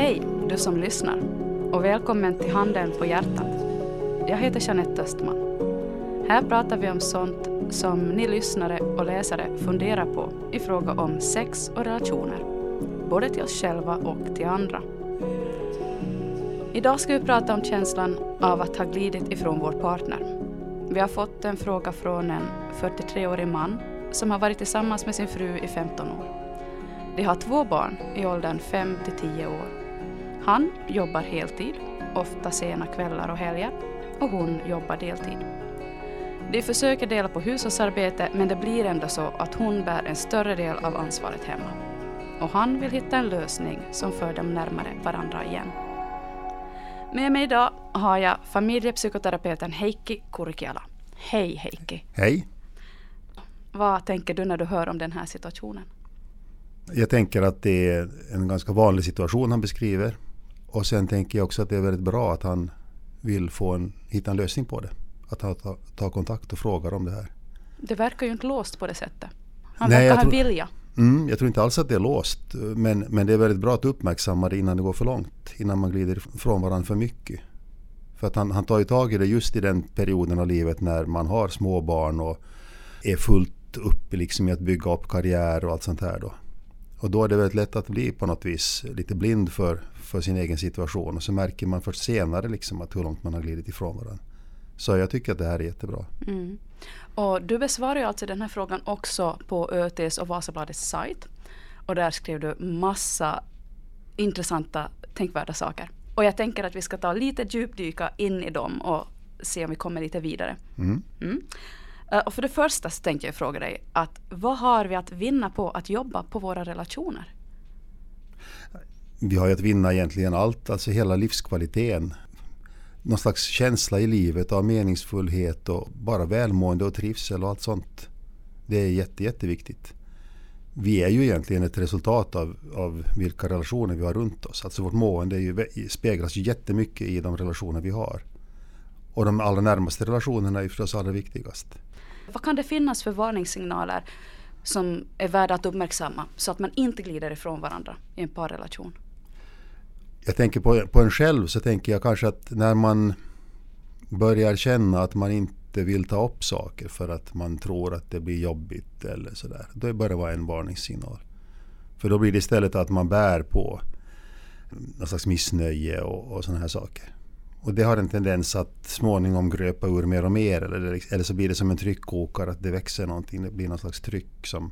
Hej, du som lyssnar, och välkommen till Handen på hjärtat. Jag heter Jeanette Östman. Här pratar vi om sånt som ni lyssnare och läsare funderar på i fråga om sex och relationer, både till oss själva och till andra. Idag ska vi prata om känslan av att ha glidit ifrån vår partner. Vi har fått en fråga från en 43-årig man som har varit tillsammans med sin fru i 15 år. De har två barn i åldern 5 till 10 år. Han jobbar heltid, ofta sena kvällar och helger, och hon jobbar deltid. De försöker dela på hushållsarbete men det blir ändå så att hon bär en större del av ansvaret hemma. Och han vill hitta en lösning som för dem närmare varandra igen. Med mig idag har jag familjepsykoterapeuten Heikki Kurkiala. Hej Heikki. Hej. Vad tänker du när du hör om den här situationen? Jag tänker att det är en ganska vanlig situation han beskriver. Och sen tänker jag också att det är väldigt bra att han vill få en, hitta en lösning på det. Att han tar ta kontakt och frågar om det här. Det verkar ju inte låst på det sättet. Han Nej, verkar ha vilja. Mm, jag tror inte alls att det är låst. Men, men det är väldigt bra att uppmärksamma det innan det går för långt. Innan man glider ifrån varandra för mycket. För att han, han tar ju tag i det just i den perioden av livet när man har små barn och är fullt upp liksom i att bygga upp karriär och allt sånt här. Då. Och då är det väldigt lätt att bli på något vis lite blind för, för sin egen situation. Och så märker man först senare liksom att hur långt man har glidit ifrån varandra. Så jag tycker att det här är jättebra. Mm. Och du besvarar ju alltså den här frågan också på ÖTs och Vasabladets sajt. Och där skrev du massa intressanta tänkvärda saker. Och jag tänker att vi ska ta lite djupdyka in i dem och se om vi kommer lite vidare. Mm. Mm. Eh, och för det första så tänkte jag fråga dig att vad har vi att vinna på att jobba på våra relationer? Vi har ju att vinna egentligen allt, alltså hela livskvaliteten. Någon slags känsla i livet av meningsfullhet och bara välmående och trivsel och allt sånt. Det är jätte, jätteviktigt. Vi är ju egentligen ett resultat av, av vilka relationer vi har runt oss. Alltså vårt mående är ju, speglas ju jättemycket i de relationer vi har. Och de allra närmaste relationerna är förstås allra viktigast. Vad kan det finnas för varningssignaler som är värda att uppmärksamma så att man inte glider ifrån varandra i en parrelation? Jag tänker på, på en själv så tänker jag kanske att när man börjar känna att man inte vill ta upp saker för att man tror att det blir jobbigt eller sådär. Då börjar det vara en varningssignal. För då blir det istället att man bär på någon slags missnöje och, och sådana här saker. Och det har en tendens att småningom gröpa ur mer och mer. Eller, eller så blir det som en tryckkokare, att det växer någonting. Det blir någon slags tryck som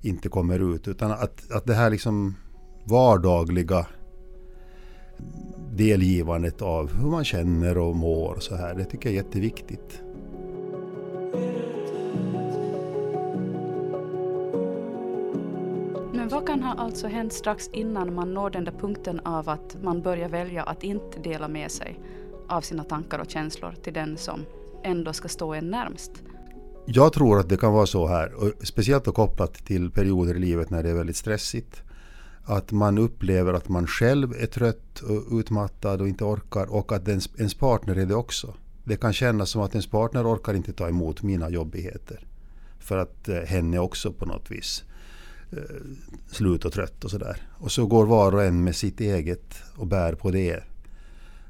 inte kommer ut. Utan att, att det här liksom vardagliga delgivandet av hur man känner och mår och så här. Det tycker jag är jätteviktigt. Har alltså hänt strax innan man når den där punkten av att man börjar välja att inte dela med sig av sina tankar och känslor till den som ändå ska stå en närmst? Jag tror att det kan vara så här, och speciellt då kopplat till perioder i livet när det är väldigt stressigt. Att man upplever att man själv är trött och utmattad och inte orkar och att ens, ens partner är det också. Det kan kännas som att ens partner orkar inte ta emot mina jobbigheter. För att eh, henne också på något vis slut och trött och sådär. Och så går var och en med sitt eget och bär på det.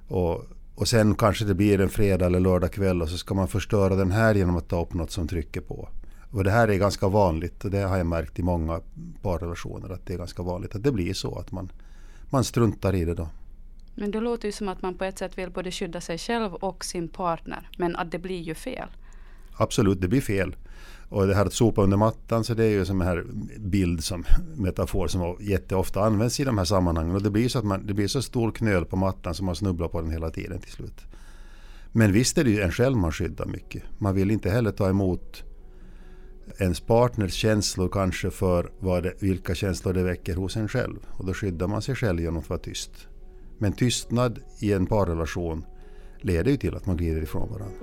Och, och sen kanske det blir en fredag eller lördag kväll och så ska man förstöra den här genom att ta upp något som trycker på. Och det här är ganska vanligt och det har jag märkt i många parrelationer att det är ganska vanligt att det blir så att man, man struntar i det då. Men det låter ju som att man på ett sätt vill både skydda sig själv och sin partner men att det blir ju fel. Absolut, det blir fel. Och det här att sopa under mattan så det är ju som här bild som metafor som jätteofta används i de här sammanhangen. Och det blir så att man, det blir så stor knöl på mattan som man snubblar på den hela tiden till slut. Men visst är det ju en själv man skyddar mycket. Man vill inte heller ta emot ens partners känslor kanske för vad det, vilka känslor det väcker hos en själv. Och då skyddar man sig själv genom att vara tyst. Men tystnad i en parrelation leder ju till att man glider ifrån varandra.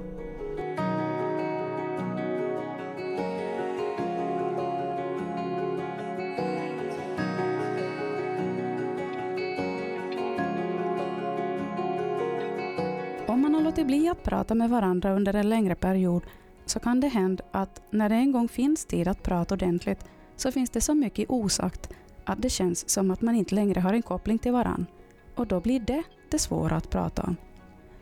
Låtit bli att prata med varandra under en längre period så kan det hända att när det en gång finns tid att prata ordentligt så finns det så mycket osagt att det känns som att man inte längre har en koppling till varandra. och då blir det det svåra att prata om.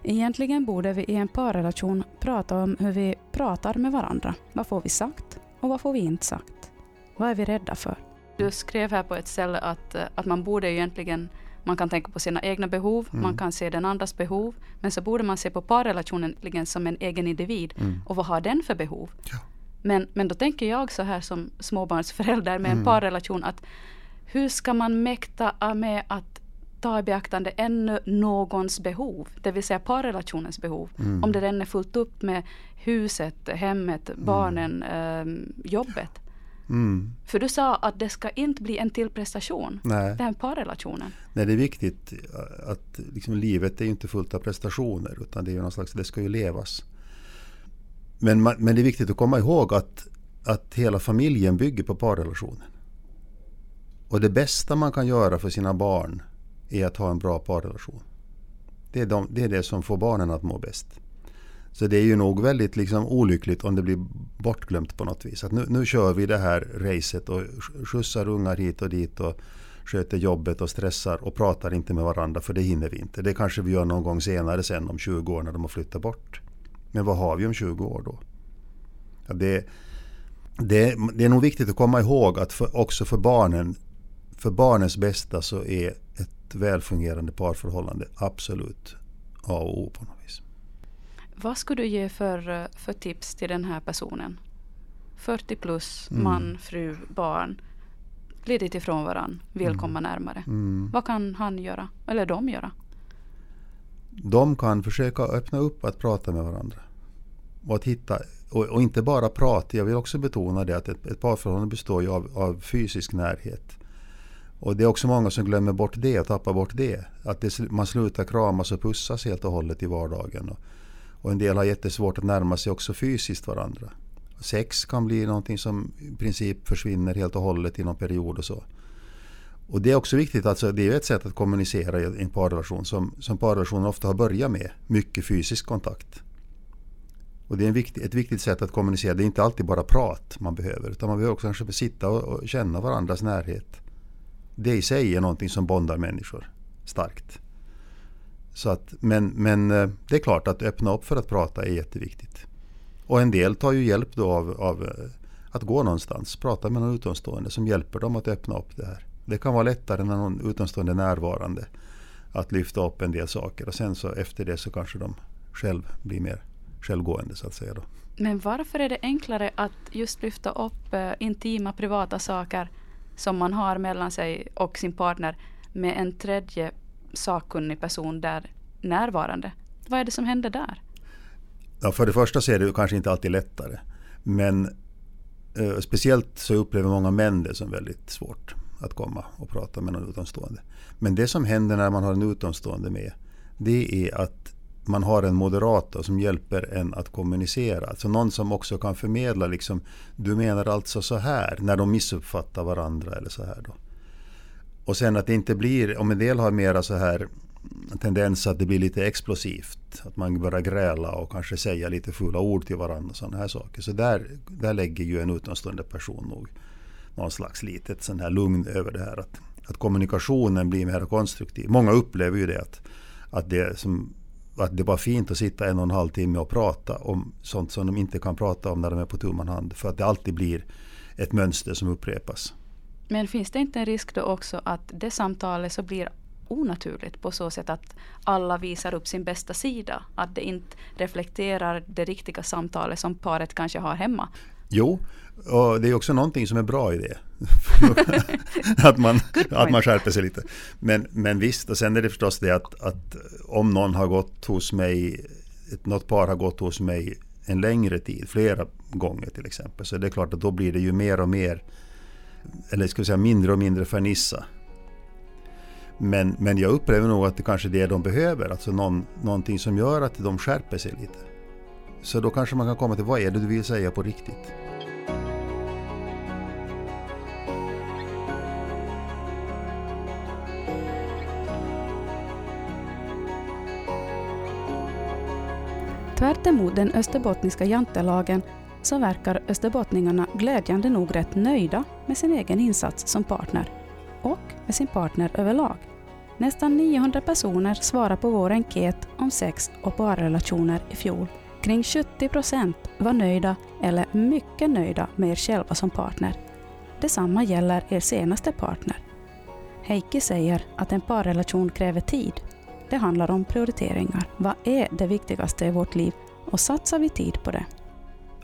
Egentligen borde vi i en parrelation prata om hur vi pratar med varandra. Vad får vi sagt och vad får vi inte sagt? Vad är vi rädda för? Du skrev här på ett ställe att, eh, att man borde egentligen man kan tänka på sina egna behov, mm. man kan se den andras behov, men så borde man se på parrelationen som en egen individ mm. och vad har den för behov? Ja. Men, men då tänker jag så här som småbarnsförälder med mm. en parrelation att hur ska man mäkta med att ta i beaktande ännu någons behov, det vill säga parrelationens behov. Mm. Om det redan är fullt upp med huset, hemmet, mm. barnen, mm. eh, jobbet. Mm. För du sa att det ska inte bli en till prestation, Nej. den parrelationen. Nej, det är viktigt att liksom, livet är inte fullt av prestationer utan det är någon slags, det ska ju levas. Men, men det är viktigt att komma ihåg att, att hela familjen bygger på parrelationen. Och det bästa man kan göra för sina barn är att ha en bra parrelation. Det är, de, det är det som får barnen att må bäst. Så det är ju nog väldigt liksom olyckligt om det blir bortglömt på något vis. Att nu, nu kör vi det här racet och skjutsar ungar hit och dit och sköter jobbet och stressar och pratar inte med varandra för det hinner vi inte. Det kanske vi gör någon gång senare sen om 20 år när de har flyttat bort. Men vad har vi om 20 år då? Ja, det, det, det är nog viktigt att komma ihåg att för, också för barnen, för barnens bästa så är ett välfungerande parförhållande absolut A och O på något vis. Vad skulle du ge för, för tips till den här personen? 40 plus, mm. man, fru, barn. Glidit ifrån varandra, vill mm. komma närmare. Mm. Vad kan han göra? Eller de göra? De kan försöka öppna upp att prata med varandra. Och, att hitta, och, och inte bara prata, jag vill också betona det att ett, ett parförhållande består ju av, av fysisk närhet. Och det är också många som glömmer bort det och tappar bort det. Att det, man slutar kramas och pussas helt och hållet i vardagen. Och, och en del har jättesvårt att närma sig också fysiskt varandra. Sex kan bli någonting som i princip försvinner helt och hållet i någon period och så. Och det är också viktigt, alltså, det är ett sätt att kommunicera i en parrelation som, som parrelationer ofta har börjat med. Mycket fysisk kontakt. Och det är viktig, ett viktigt sätt att kommunicera. Det är inte alltid bara prat man behöver. Utan man behöver också kanske sitta och, och känna varandras närhet. Det i sig är någonting som bondar människor starkt. Så att, men, men eh, det är klart att öppna upp för att prata är jätteviktigt. Och en del tar ju hjälp då av, av eh, att gå någonstans, prata med någon utomstående som hjälper dem att öppna upp det här. Det kan vara lättare när någon utomstående är närvarande att lyfta upp en del saker och sen så efter det så kanske de själv blir mer självgående så att säga. Då. Men varför är det enklare att just lyfta upp eh, intima privata saker som man har mellan sig och sin partner med en tredje sakkunnig person där närvarande? Vad är det som händer där? Ja, för det första så är det kanske inte alltid lättare. Men eh, speciellt så upplever många män det som väldigt svårt att komma och prata med någon utomstående. Men det som händer när man har en utomstående med, det är att man har en moderator som hjälper en att kommunicera. Alltså någon som också kan förmedla liksom, du menar alltså så här, när de missuppfattar varandra eller så här då. Och sen att det inte blir, om en del har mera så här tendens att det blir lite explosivt. Att man börjar gräla och kanske säga lite fula ord till varandra och sådana här saker. Så där, där lägger ju en utomstående person nog någon slags litet sån här lugn över det här. Att, att kommunikationen blir mer konstruktiv. Många upplever ju det att, att, det som, att det var fint att sitta en och en halv timme och prata om sånt som de inte kan prata om när de är på tumman hand. För att det alltid blir ett mönster som upprepas. Men finns det inte en risk då också att det samtalet så blir onaturligt på så sätt att alla visar upp sin bästa sida? Att det inte reflekterar det riktiga samtalet som paret kanske har hemma? Jo, och det är också någonting som är bra i det. att, man, att man skärper sig lite. Men, men visst, och sen är det förstås det att, att om någon har gått hos mig, något par har gått hos mig en längre tid, flera gånger till exempel, så är det klart att då blir det ju mer och mer, eller ska vi säga mindre och mindre fernissa. Men, men jag upplever nog att det kanske är det de behöver, alltså någon, någonting som gör att de skärper sig lite. Så då kanske man kan komma till vad är det du vill säga på riktigt? Tvärt emot den österbottniska jantelagen så verkar österbottningarna glädjande nog rätt nöjda med sin egen insats som partner och med sin partner överlag. Nästan 900 personer svarade på vår enkät om sex och parrelationer i fjol. Kring 70 procent var nöjda eller mycket nöjda med er själva som partner. Detsamma gäller er senaste partner. Heikki säger att en parrelation kräver tid. Det handlar om prioriteringar. Vad är det viktigaste i vårt liv och satsar vi tid på det?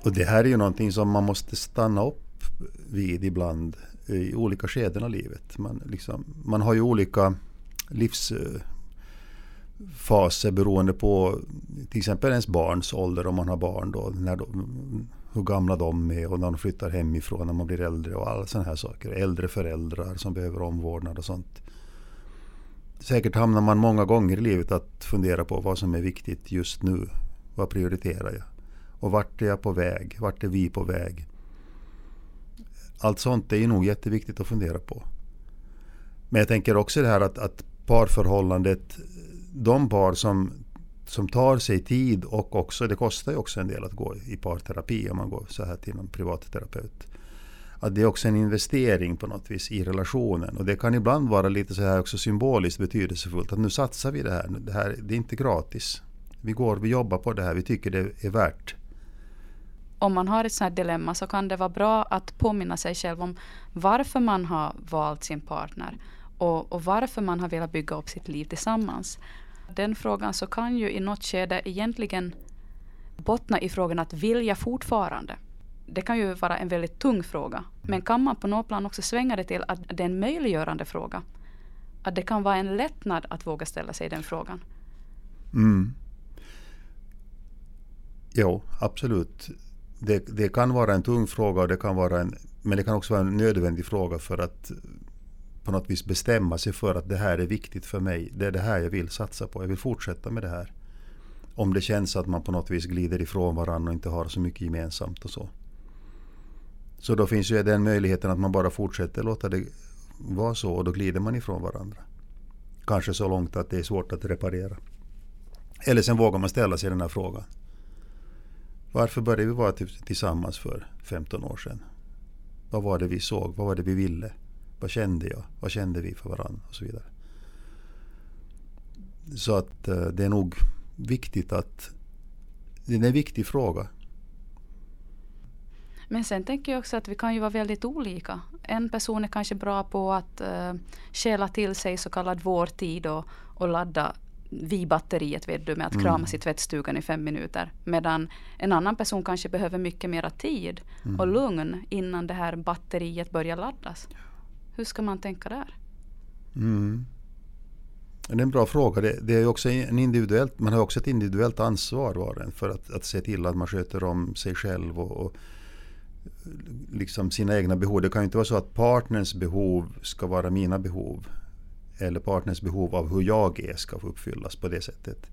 Och det här är ju någonting som man måste stanna upp vid ibland i olika skeden av livet. Man, liksom, man har ju olika livsfaser beroende på till exempel ens barns ålder om man har barn. Då, när de, hur gamla de är och när de flyttar hemifrån när man blir äldre och alla sådana här saker. Äldre föräldrar som behöver omvårdnad och sånt. Säkert hamnar man många gånger i livet att fundera på vad som är viktigt just nu. Vad prioriterar jag? Och vart är jag på väg? Vart är vi på väg? Allt sånt är nog jätteviktigt att fundera på. Men jag tänker också det här att, att parförhållandet, de par som, som tar sig tid och också, det kostar ju också en del att gå i parterapi om man går så här till en privatterapeut. Att det är också en investering på något vis i relationen. Och det kan ibland vara lite så här också symboliskt betydelsefullt. Att nu satsar vi det här. Det, här, det är inte gratis. Vi går, vi jobbar på det här. Vi tycker det är värt om man har ett sånt här dilemma så kan det vara bra att påminna sig själv om varför man har valt sin partner och, och varför man har velat bygga upp sitt liv tillsammans. Den frågan så kan ju i något skede egentligen bottna i frågan att vill jag fortfarande? Det kan ju vara en väldigt tung fråga. Men kan man på något plan också svänga det till att det är en möjliggörande fråga? Att det kan vara en lättnad att våga ställa sig den frågan? Mm. Jo, absolut det, det, kan vara en tung fråga, och det kan vara en, men det kan också vara en nödvändig fråga för att på något vis bestämma sig för att det här är viktigt för mig. Det är det här jag vill satsa på. Jag vill fortsätta med det här. Om det känns att man på något vis glider ifrån varandra och inte har så mycket gemensamt och så. Så då finns ju den möjligheten att man bara fortsätter låta det vara så och då glider man ifrån varandra. Kanske så långt att det är svårt att reparera. Eller sen vågar man ställa sig den här frågan. Varför började vi vara typ tillsammans för 15 år sedan? Vad var det vi såg? Vad var det vi ville? Vad kände jag? Vad kände vi för varandra? Och så vidare. Så att eh, det är nog viktigt att... Det är en viktig fråga. Men sen tänker jag också att vi kan ju vara väldigt olika. En person är kanske bra på att uh, stjäla till sig så kallad vårtid och, och ladda vi-batteriet vet du, med att kramas mm. i tvättstugan i fem minuter. Medan en annan person kanske behöver mycket mera tid mm. och lugn innan det här batteriet börjar laddas. Hur ska man tänka där? Mm. Det är en bra fråga. Det, det är också en individuellt, man har också ett individuellt ansvar var för att, att se till att man sköter om sig själv och, och liksom sina egna behov. Det kan ju inte vara så att partners behov ska vara mina behov eller partners behov av hur jag är ska få uppfyllas på det sättet.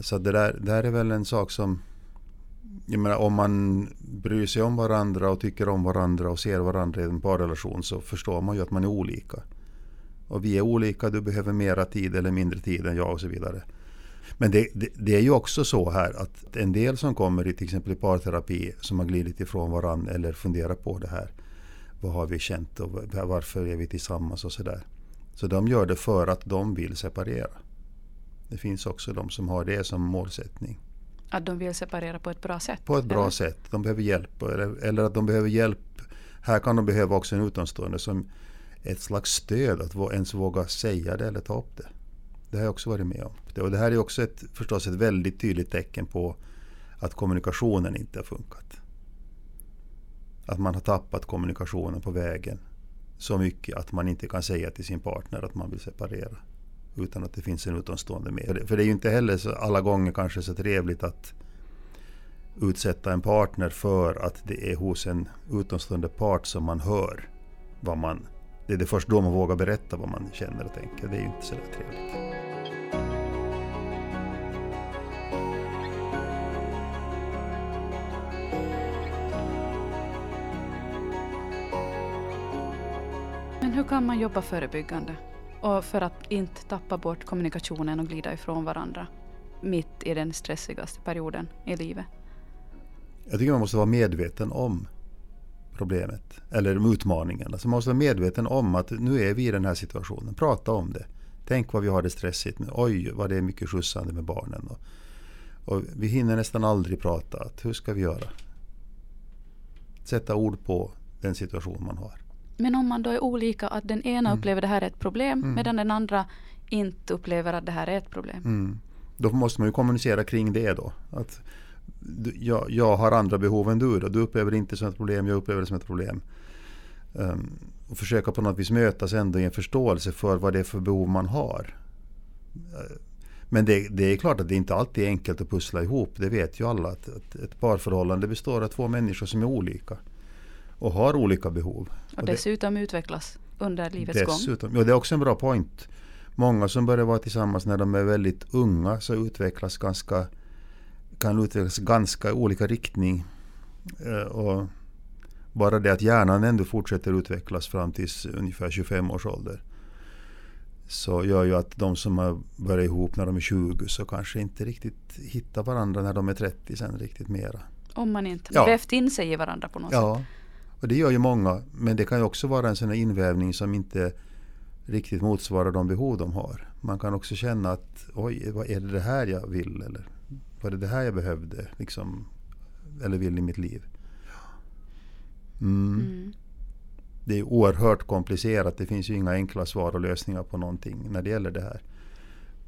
Så det där, det där är väl en sak som jag menar, om man bryr sig om varandra och tycker om varandra och ser varandra i en parrelation så förstår man ju att man är olika. Och vi är olika, du behöver mera tid eller mindre tid än jag och så vidare. Men det, det, det, är ju också så här att en del som kommer i till exempel i parterapi som har glidit ifrån varandra eller funderar på det här. Vad har vi känt och varför är vi tillsammans och sådär. Så de gör det för att de vill separera. Det finns också de som har det som målsättning. Att de vill separera på ett bra sätt? På ett bra eller? sätt. De behöver hjälp. Eller, eller, att de behöver hjälp. Här kan de behöva också en utomstående som ett slags stöd att ens våga säga det eller ta upp det. Det har jag också varit med om. Och det här är också ett, förstås ett väldigt tydligt tecken på att kommunikationen inte har funkat. Att man har tappat kommunikationen på vägen så mycket att man inte kan säga till sin partner att man vill separera. Utan att det finns en utomstående med. För det är ju inte heller så, alla gånger kanske så trevligt att utsätta en partner för att det är hos en utomstående part som man hör vad man... Det är det först då man vågar berätta vad man känner och tänker. Det är ju inte så trevligt. Hur kan man jobba förebyggande? Och för att inte tappa bort kommunikationen och glida ifrån varandra mitt i den stressigaste perioden i livet? Jag tycker man måste vara medveten om problemet eller utmaningarna. Så man måste vara medveten om att nu är vi i den här situationen. Prata om det. Tänk vad vi har det stressigt nu. Oj, vad det är mycket skjutsande med barnen. Och, och vi hinner nästan aldrig prata. Att, hur ska vi göra? Sätta ord på den situation man har. Men om man då är olika, att den ena mm. upplever det här är ett problem mm. medan den andra inte upplever att det här är ett problem. Mm. Då måste man ju kommunicera kring det då. Att jag, jag har andra behov än du. Då. Du upplever det inte som ett problem, jag upplever det som ett problem. Um, och försöka på något vis mötas ändå i en förståelse för vad det är för behov man har. Uh, men det, det, är klart att det inte alltid är enkelt att pussla ihop. Det vet ju alla. Att, att ett parförhållande består av två människor som är olika. Och har olika behov. Och dessutom det, utvecklas under livets dessutom, gång. Ja, det är också en bra point. Många som börjar vara tillsammans när de är väldigt unga så utvecklas ganska, kan utvecklas ganska olika riktning. Uh, och bara det att hjärnan ändå fortsätter utvecklas fram till ungefär 25 års ålder. Så gör ju att de som har börjat ihop när de är 20 så kanske inte riktigt hittar varandra när de är 30 sen riktigt mera. Om man inte ja. vävt in sig i varandra på något ja. sätt. Och det gör ju många. Men det kan ju också vara en sån invävning som inte riktigt motsvarar de behov de har. Man kan också känna att oj, vad är det det här jag vill? Eller var det det här jag behövde? Liksom, eller vill i mitt liv? Mm. Mm. Det är oerhört komplicerat. Det finns ju inga enkla svar och lösningar på någonting när det gäller det här.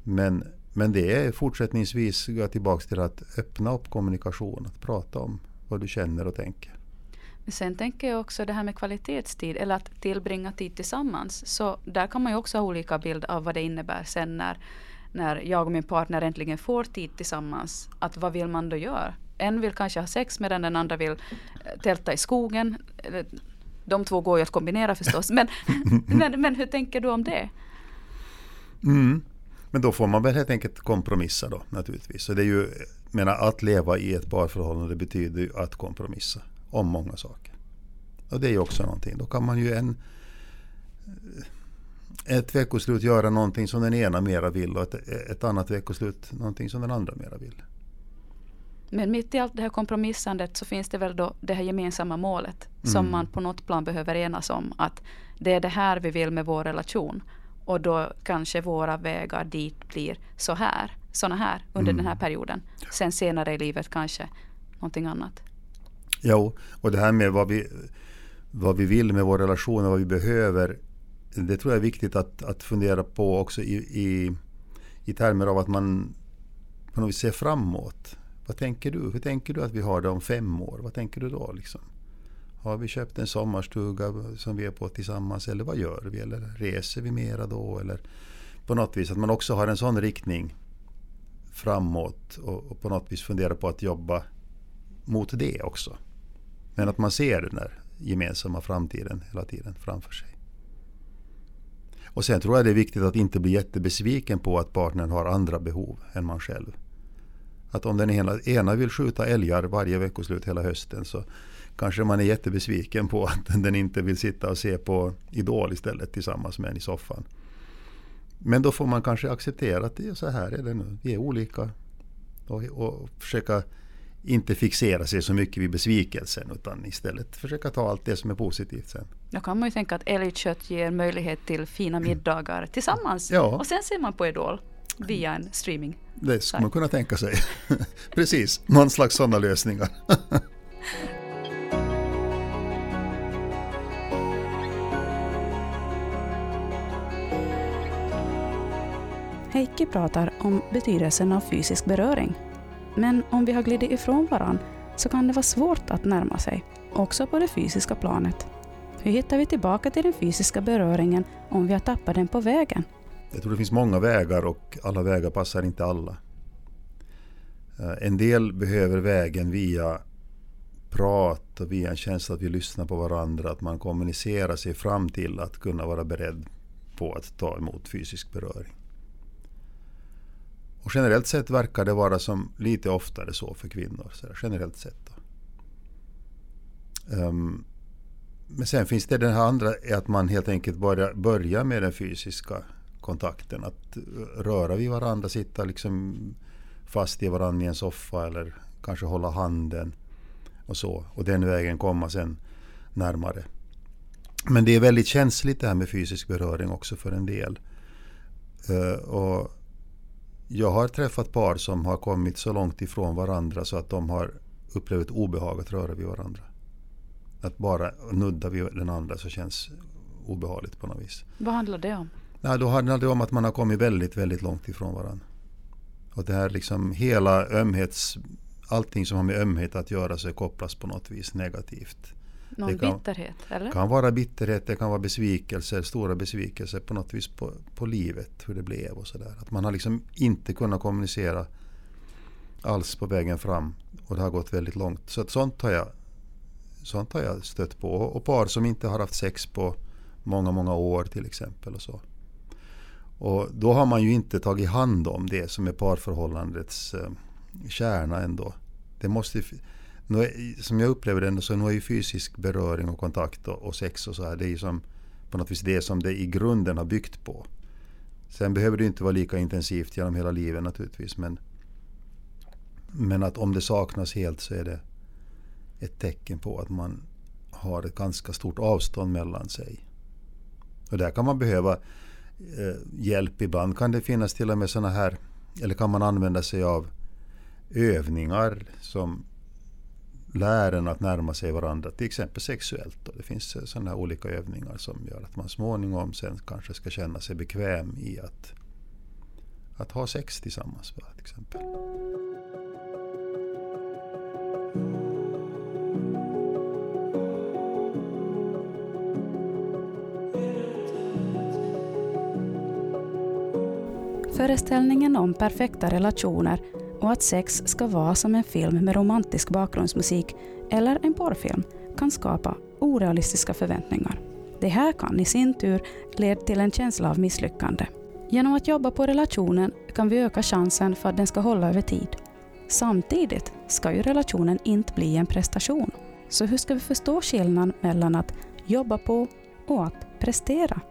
Men, men det är fortsättningsvis, gå tillbaka till att öppna upp kommunikation. Att prata om vad du känner och tänker. Sen tänker jag också det här med kvalitetstid eller att tillbringa tid tillsammans. Så där kan man ju också ha olika bild av vad det innebär sen när, när jag och min partner äntligen får tid tillsammans. Att vad vill man då göra? En vill kanske ha sex medan den andra vill eh, tälta i skogen. De två går ju att kombinera förstås. Men, men, men hur tänker du om det? Mm. Men då får man väl helt enkelt kompromissa då naturligtvis. Så det är ju, menar, att leva i ett parförhållande betyder ju att kompromissa om många saker. Och det är ju också någonting. Då kan man ju en, ett veckoslut göra någonting som den ena mera vill och ett, ett annat veckoslut någonting som den andra mera vill. Men mitt i allt det här kompromissandet så finns det väl då det här gemensamma målet mm. som man på något plan behöver enas om. Att det är det här vi vill med vår relation. Och då kanske våra vägar dit blir så här, såna här under mm. den här perioden. Sen senare i livet kanske någonting annat. Jo, och det här med vad vi, vad vi vill med vår relation och vad vi behöver. Det tror jag är viktigt att, att fundera på också i, i, i termer av att man på något vis ser framåt. Vad tänker du? Hur tänker du att vi har det om fem år? Vad tänker du då? Liksom? Har vi köpt en sommarstuga som vi är på tillsammans eller vad gör vi? Eller reser vi mera då? Eller på något vis att man också har en sån riktning framåt och, och på något vis funderar på att jobba mot det också. Men att man ser den där gemensamma framtiden hela tiden framför sig. Och sen tror jag det är viktigt att inte bli jättebesviken på att partnern har andra behov än man själv. Att om den ena, ena vill skjuta älgar varje veckoslut hela hösten så kanske man är jättebesviken på att den inte vill sitta och se på Idol istället tillsammans med en i soffan. Men då får man kanske acceptera att det är så här är det nu. Vi är olika. Och, och försöka inte fixera sig så mycket vid besvikelsen utan istället försöka ta allt det som är positivt sen. Då kan man ju tänka att älgkött ger möjlighet till fina middagar tillsammans. Ja. Och sen ser man på Idol via en streaming. Det skulle man kunna tänka sig. Precis, någon slags sådana lösningar. Heikki pratar om betydelsen av fysisk beröring men om vi har glidit ifrån varann så kan det vara svårt att närma sig, också på det fysiska planet. Hur hittar vi tillbaka till den fysiska beröringen om vi har tappat den på vägen? Jag tror det finns många vägar och alla vägar passar inte alla. Eh, en del behöver vägen via prat och via en känsla att vi lyssnar på varandra, att man kommunicerar sig fram till att kunna vara beredd på att ta emot fysisk beröring. Och generellt sett verkar det vara som lite oftare så för kvinnor. Så generellt sett. Um, men sen finns det den här andra, att man helt enkelt börjar, börjar med den fysiska kontakten. Att eh, röra vid varandra, sitta liksom fast i varandra i en soffa eller kanske hålla handen. Och så. Och den vägen komma sen närmare. Men det är väldigt känsligt det här med fysisk beröring också för en del. Uh, och jag har träffat par som har kommit så långt ifrån varandra så att de har upplevt obehag att röra vid varandra. Att bara nudda vid den andra så känns obehagligt på något vis. Vad handlar det om? Ja, då handlar det om att man har kommit väldigt, väldigt långt ifrån varandra. Och det här liksom hela ömhets... Allting som har med ömhet att göra så kopplas på något vis negativt. Någon Det kan- bitterhet, eller? Kan vara bitterhet, det kan vara besvikelser, stora besvikelser på något vis på, på livet, hur det blev och sådär. Att man har liksom inte kunnat kommunicera alls på vägen fram och det har gått väldigt långt. Så att sånt har jag, sånt har jag stött på. Och, par som inte har haft sex på många, många år till exempel. och så. Och då har man ju inte tagit hand om det som är parförhållandets eh, kärna ändå. Det måste, som jag upplever det så nu är ju fysisk beröring och kontakt och, och sex och så här, det är ju som på något vis det som det i grunden har byggt på. Sen behöver det inte vara lika intensivt genom hela livet naturligtvis men, men att om det saknas helt så är det ett tecken på att man har ett ganska stort avstånd mellan sig. Och där kan man behöva eh, hjälp. Ibland kan det finnas till och med sådana här, eller kan man använda sig av övningar som lär en att närma sig varandra, till exempel sexuellt. Och det finns sådana här olika övningar som gör att man småningom sen kanske ska känna sig bekväm i att, att ha sex tillsammans. Till exempel. Föreställningen om perfekta relationer och att sex ska vara som en film med romantisk bakgrundsmusik eller en porrfilm kan skapa orealistiska förväntningar. Det här kan i sin tur leda till en känsla av misslyckande. Genom att jobba på relationen kan vi öka chansen för att den ska hålla över tid. Samtidigt ska ju relationen inte bli en prestation. Så hur ska vi förstå skillnaden mellan att jobba på och att prestera?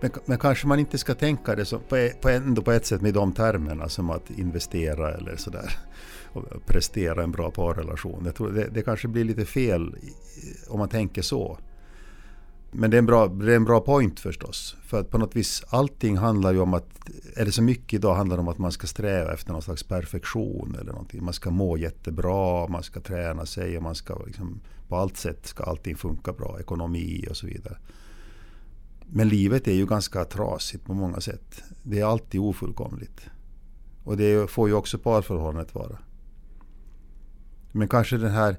Men, men kanske man inte ska tänka det så, på, e, på, ändå på ett sätt med de termerna som att investera eller sådär. Och prestera en bra parrelation. Jag tror det, det kanske blir lite fel om man tänker så. Men det är, en bra, det är en bra point förstås. För att på något vis allting handlar ju om att, eller så mycket idag handlar om att man ska sträva efter någon slags perfektion eller någonting. Man ska må jättebra, man ska träna sig och man ska liksom, på allt sätt ska allting funka bra, ekonomi och så vidare. Men livet är ju ganska trasigt på många sätt. Det är alltid ofullkomligt. Och det får ju också parförhållandet vara. Men kanske den här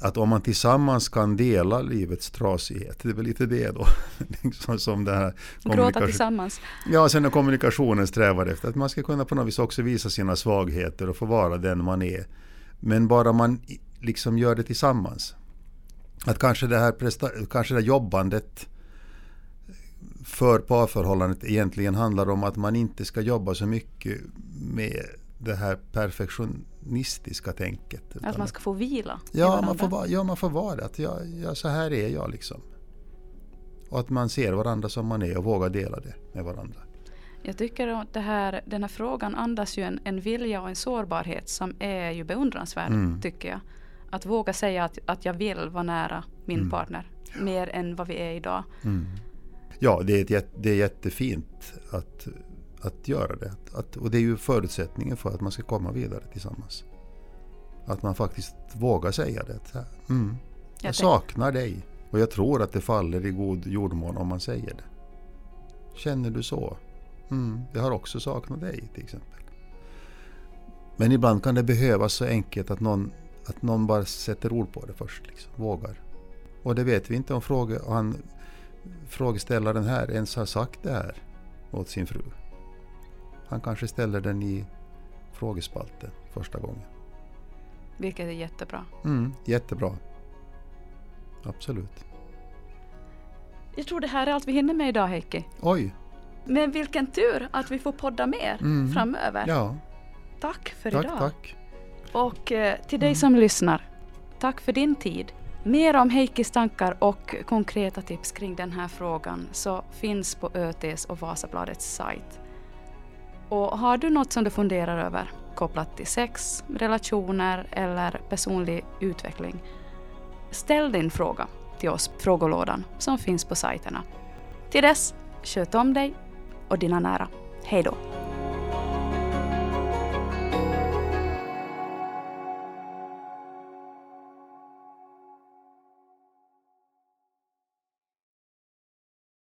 att om man tillsammans kan dela livets trasighet, det är väl lite det då. liksom som det här Gråta tillsammans. Ja, sen när kommunikationen strävar efter att man ska kunna på något vis också visa sina svagheter och få vara den man är. Men bara man liksom gör det tillsammans. Att kanske det här, presta- kanske det här jobbandet för parförhållandet egentligen handlar om att man inte ska jobba så mycket med det här perfektionistiska tänket. Att man ska få vila Ja, man får, vara- ja, man får vara det. Att jag, ja, så här är jag liksom. Och att man ser varandra som man är och vågar dela det med varandra. Jag tycker att det här, den här frågan andas ju en, en vilja och en sårbarhet som är ju beundransvärd, Mm. tycker jag. Att våga säga att, att jag vill vara nära min Mm. partner, mer än vad vi är idag. Mm. Ja, det är, ett, det är jättefint att, att göra det. Att, och det är ju förutsättningen för att man ska komma vidare tillsammans. Att man faktiskt vågar säga det. Mm, jag saknar dig. Och jag tror att det faller i god jordmån om man säger det. Känner du så? Mm, jag har också saknat dig till exempel. Men ibland kan det behövas så enkelt att någon, att någon bara sätter ord på det först. Liksom, vågar. Och det vet vi inte om han, frågeställaren här ens har sagt det här åt sin fru. Han kanske ställer den i frågespalten första gången. Vilket är jättebra. Mm, jättebra. Absolut. Jag tror det här är allt vi hinner med idag Heikki. Oj! Men vilken tur att vi får podda mer Mm. framöver. Ja, Tack för tack, idag. tack. Och eh, till dig som lyssnar, tack för din tid. Mer om Heikkis tankar och konkreta tips kring den här frågan så finns på ÖTs och Vasabladets sajt. Och har du något som du funderar över kopplat till sex, relationer eller personlig utveckling, ställ din fråga till oss på frågelådan som finns på sajterna. Till dess, sköt om dig och dina nära. Hej då!